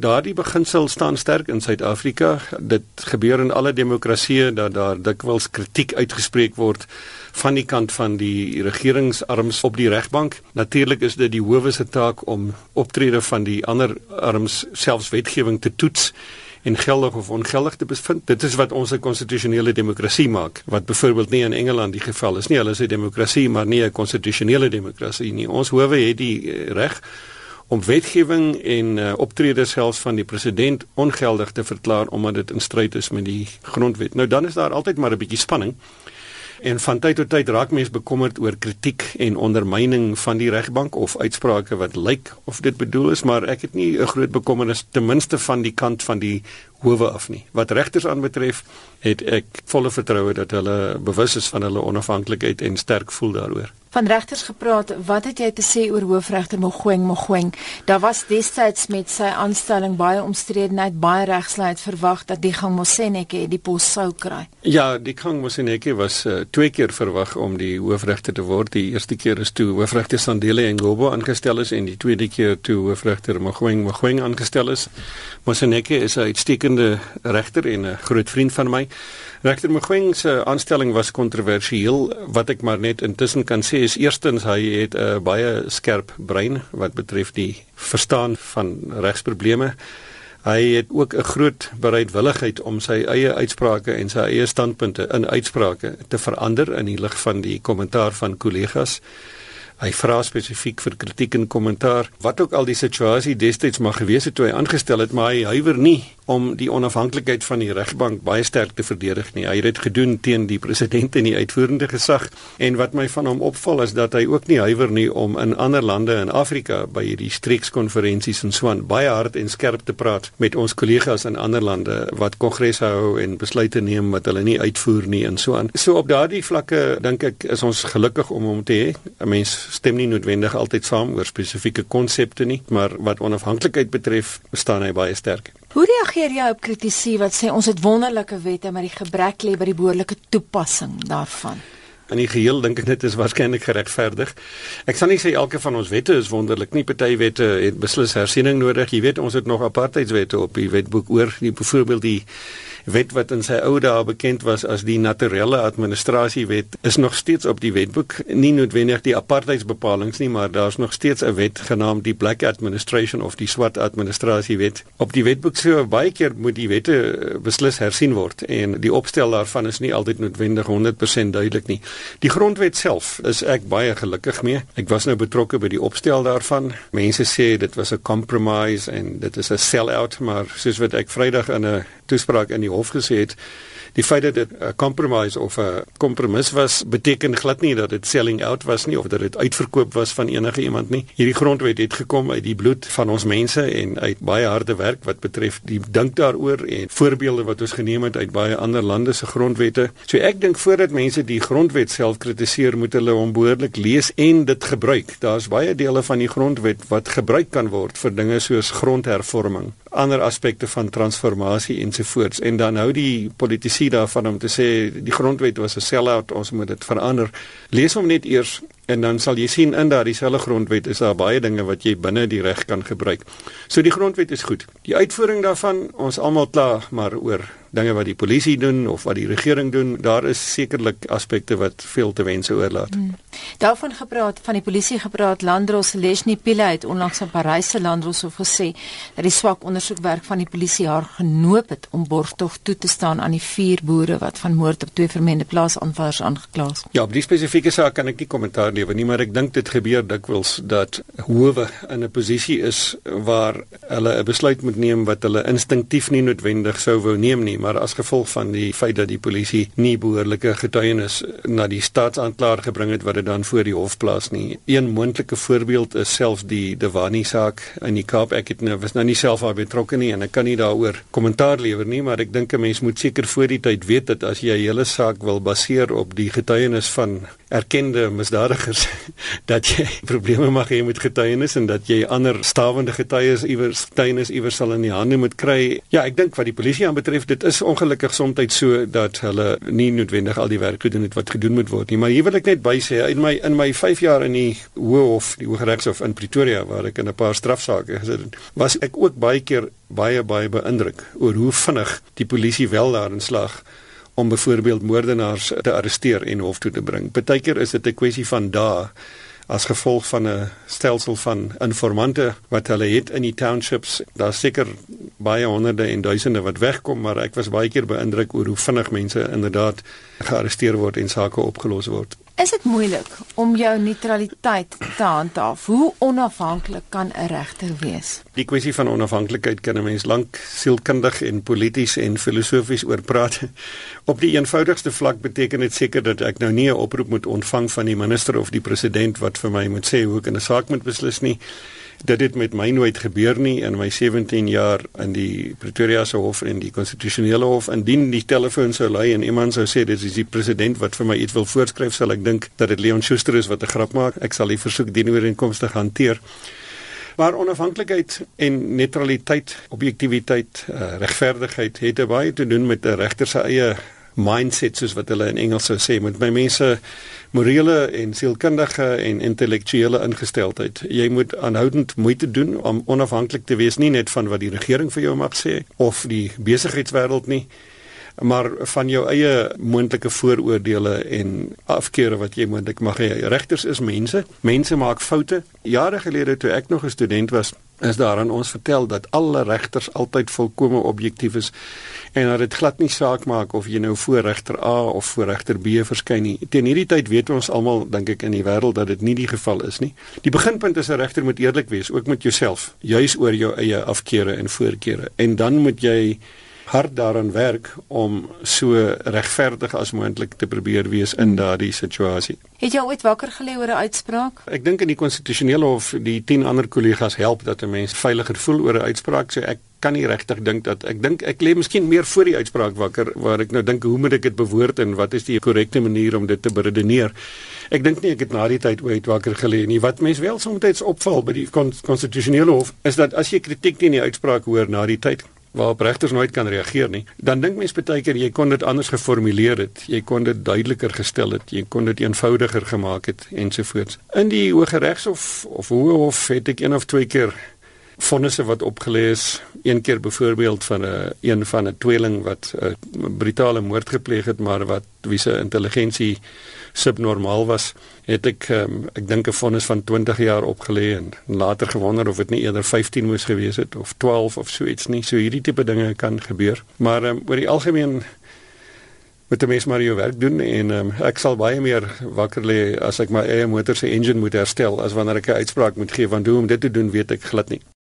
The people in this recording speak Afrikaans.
daardie beginsel staan sterk in Suid-Afrika. Dit gebeur in alle demokratieë dat daar dikwels kritiek uitgespreek word van die kant van die regeringsarms op die regbank. Natuurlik is dit die howe se taak om optrede van die ander arms selfs wetgewing te toets en geldig of ongeldig te bevind. Dit is wat ons 'n konstitusionele demokrasie maak, wat byvoorbeeld nie in Engeland die geval is nie. Hulle is 'n demokrasie, maar nie 'n konstitusionele demokrasie nie. Ons howe het die eh, reg om wetgewing en uh, optrede selfs van die president ongeldig te verklaar omdat dit in stryd is met die grondwet. Nou dan is daar altyd maar 'n bietjie spanning. En van tyd tot tyd raak mense bekommerd oor kritiek en ondermyning van die regbank of uitsprake wat lyk of dit bedoel is, maar ek het nie 'n groot bekommernis ten minste van die kant van die howe af nie. Wat regters aanbetref, het ek volle vertroue dat hulle bewus is van hulle onafhanklikheid en sterk voel daaroor van regters gepraat. Wat het jy te sê oor hoofregter Mogoeng Mogoeng? Daar was destyds met sy aanstelling baie omstredenheid, baie regslei het verwag dat die Gang Moseneke die pos sou kry. Ja, die Gang Moseneke was uh, twee keer verwag om die hoofregter te word. Die eerste keer is toe hoofregter Sandile Ngobo aangestel is en die tweede keer toe hoofregter Mogoeng Mogoeng aangestel is. Moseneke is 'n uitstekende regter en 'n groot vriend van my. Regter Mogoeng se aanstelling was kontroversieel. Wat ek maar net intussen kan sê is eerstens hy het 'n baie skerp brein wat betref die verstaan van regsprobleme. Hy het ook 'n groot bereidwilligheid om sy eie uitsprake en sy eie standpunte in uitsprake te verander in die lig van die kommentaar van kollegas. Hy vra spesifiek vir kritiek en kommentaar. Wat ook al die situasie destyds mag gewees het toe hy aangestel het, maar hy huiwer nie om die onafhanklikheid van die regbank baie sterk te verdedig nie. Hy het dit gedoen teen die president en die uitvoerende gesag. En wat my van hom opval is dat hy ook nie huiwer nie om in ander lande in Afrika by hierdie streekskonferensies en so aan baie hard en skerp te praat met ons kollegas in ander lande wat kongresse hou en besluite neem wat hulle nie uitvoer nie en so aan. So op daardie vlakke dink ek is ons gelukkig om hom te hê. 'n Mens stem nie noodwendig altyd saam oor spesifieke konsepte nie, maar wat onafhanklikheid betref, staan hy baie sterk. Hoe reageer jy op kritisie wat sê ons het wonderlike wette maar die gebrek lê by die behoorlike toepassing daarvan? In die geheel dink ek dit is waarskynlik geregverdig. Ek sal nie sê elke van ons wette is wonderlik nie. Party wette het beslis hersiening nodig. Jy weet ons het nog apartheidswette op die wetboek oor, die byvoorbeeld die wet wat in sy ou dae bekend was as die naturele administrasiewet is nog steeds op die wetboek. Nie noodwendig die apartheidsbepalings nie maar daar's nog steeds 'n wet genaamd die black administration of die swart administrasiewet. Op die wetboek so baie keer moet die wette eh, beslis hersien word en die opstel daarvan is nie altyd noodwendig 100% duidelik nie. Die grondwet self is ek baie gelukkig mee. Ek was nou betrokke by die opstel daarvan. Mense sê dit was 'n compromise en dit is 'n sell out maar soos wat ek Vrydag in 'n toespraak in die hof gesê het die feit dat dit 'n compromise of 'n kompromis was beteken glad nie dat dit selling out was nie of dat dit uitverkoop was van enige iemand nie. Hierdie grondwet het gekom uit die bloed van ons mense en uit baie harde werk wat betref die dink daaroor en voorbeelde wat ons geneem het uit baie ander lande se grondwette. So ek dink voordat mense die grondwet self kritiseer, moet hulle hom behoorlik lees en dit gebruik. Daar's baie dele van die grondwet wat gebruik kan word vir dinge soos grondhervorming, ander aspekte van transformasie ensovoorts en dan hou die politici daarvan om te sê die grondwet was 'n sell-out, ons moet dit verander. Lees hom net eers en dan sal jy sien in daardie selfe grondwet is daar baie dinge wat jy binne die reg kan gebruik. So die grondwet is goed. Die uitvoering daarvan, ons almal kla maar oor dinge wat die polisie doen of wat die regering doen, daar is sekerlik aspekte wat veel te wense oorlaat. Hmm. Daarvan gepraat, van die polisie gepraat, Landros Lesni Pile het onlangs in Parys se Landros hof gesê dat die swak ondersoekwerk van die polisie haar genoop het om borgtog toe te staan aan die vier boere wat van moord op twee vermende plaasaanvallers aangekla is. Ja, op die spesifieke saak kan ek nie kommentaar lewer nie, maar ek dink dit gebeur dikwels dat howe in 'n posisie is waar hulle 'n besluit moet neem wat hulle instinktief nie noodwendig sou wou neem nie maar as gevolg van die feit dat die polisie nie behoorlike getuienis na die staatsaanklaer gebring het wat dit dan voor die hof plaas nie. Een moontlike voorbeeld is selfs die Dewani saak in die Kaap. Ek het nou was nou nie self daar betrokke nie en ek kan nie daaroor kommentaar lewer nie, maar ek dink 'n mens moet seker voor die tyd weet dat as jy 'n hele saak wil baseer op die getuienis van erkende misdadigers dat jy probleme mag hê met getuienis en dat jy ander stawende getuies iewers getuienis iewers sal in die hande moet kry. Ja, ek dink wat die polisie aanbetref, dit is ongelukkig soms so dat hulle nie noodwendig al die werk gedoen het wat gedoen moet word nie. Maar hier wil ek net by sê in my in my 5 jaar in die Hooghof, die Hooggeregshof in Pretoria waar ek in 'n paar strafsaake gesit het, was ek ook baie keer baie baie beïndruk oor hoe vinnig die polisie wel daarin slag om byvoorbeeld moordenaars te arresteer en hof toe te bring. Partykeer is dit 'n kwessie van dae as gevolg van 'n stelsel van informante wat hulle het in die townships. Daar's seker baie honderde en duisende wat wegkom, maar ek was baie keer beïndruk oor hoe vinnig mense inderdaad gearresteer word en sake opgelos word. Is dit moeilik om jou neutraliteit te handhaaf? Hoe onafhanklik kan 'n regter wees? Die kwessie van onafhanklikheid kan 'n mens lank sielkundig en polities en filosofies oor praat. Op die eenvoudigste vlak beteken dit seker dat ek nou nie 'n oproep moet ontvang van die minister of die president wat vir my moet sê hoe ek 'n saak moet beslis nie dit het met my nooit gebeur nie in my 17 jaar in die Pretoria se hof en die konstitusionele hof. Indien die telefoon sou lui en iemand sou sê dit is die president wat vir my iets wil voorskryf sal ek dink dat dit Leon Schuster is wat 'n grap maak. Ek sal die versoek dienooreenkomstig hanteer. Maar onafhanklikheid en neutraliteit objektiwiteit uh, regverdigheid het baie te doen met 'n regter se eie mindset soos wat hulle in Engels sou sê met my mense morele en sielkundige en intellektuele ingesteldheid. Jy moet aanhoudend moeite doen om onafhanklik te wees nie net van wat die regering vir jou mag sê of die besigheidswêreld nie maar van jou eie moontlike vooroordeele en afkeure wat jy moontlik mag hê. Regters is mense. Mense maak foute. Jare gelede toe ek nog 'n student was, is daar aan ons vertel dat alle regters altyd volkome objektief is en dat dit glad nie saak maak of jy nou voor regter A of voor regter B verskyn nie. Teen hierdie tyd weet ons almal dink ek in die wêreld dat dit nie die geval is nie. Die beginpunt is 'n regter moet eerlik wees, ook met jouself, juis oor jou eie afkeure en voorkeure. En dan moet jy hard daaraan werk om so regverdig as moontlik te probeer wees in daardie situasie. Het jy ooit wakker gelê oor 'n uitspraak? Ek dink in die konstitusionele hof die 10 ander kollegas help dat 'n mens veiliger voel oor 'n uitspraak, so ek kan nie regtig dink dat ek dink ek lê miskien meer voor die uitspraak wakker waar ek nou dink hoe moet ek dit bewoord en wat is die korrekte manier om dit te beredeneer. Ek dink nie ek het na die tyd ooit wakker gelê nie. Wat mense wel soms opval by die konstitusionele hof is dat as jy kritiek teen die uitspraak hoor na die tyd waarop regters nooit kan reageer nie. Dan dink mens baie keer jy kon dit anders geformuleer het. Jy kon dit duideliker gestel het. Jy kon dit eenvoudiger gemaak het ensovoorts. In die Hoë Regshof of Hoë Hof het ek een of twee keer vonnisse wat opgelê is. Een keer byvoorbeeld van 'n een, een van 'n tweeling wat 'n brutale moord gepleeg het, maar wat wie se intelligensie subnormaal was, het ek um, ek dink 'n vonnis van 20 jaar opgelê en later gewonder of dit nie eerder 15 moes gewees het of 12 of so iets nie. So hierdie tipe dinge kan gebeur. Maar um, oor die algemeen met die mens maar jou werk doen en um, ek sal baie meer wakker lê as ek my eie motor se engine moet herstel as wanneer ek 'n uitspraak moet gee want hoe om dit te doen weet ek glad nie.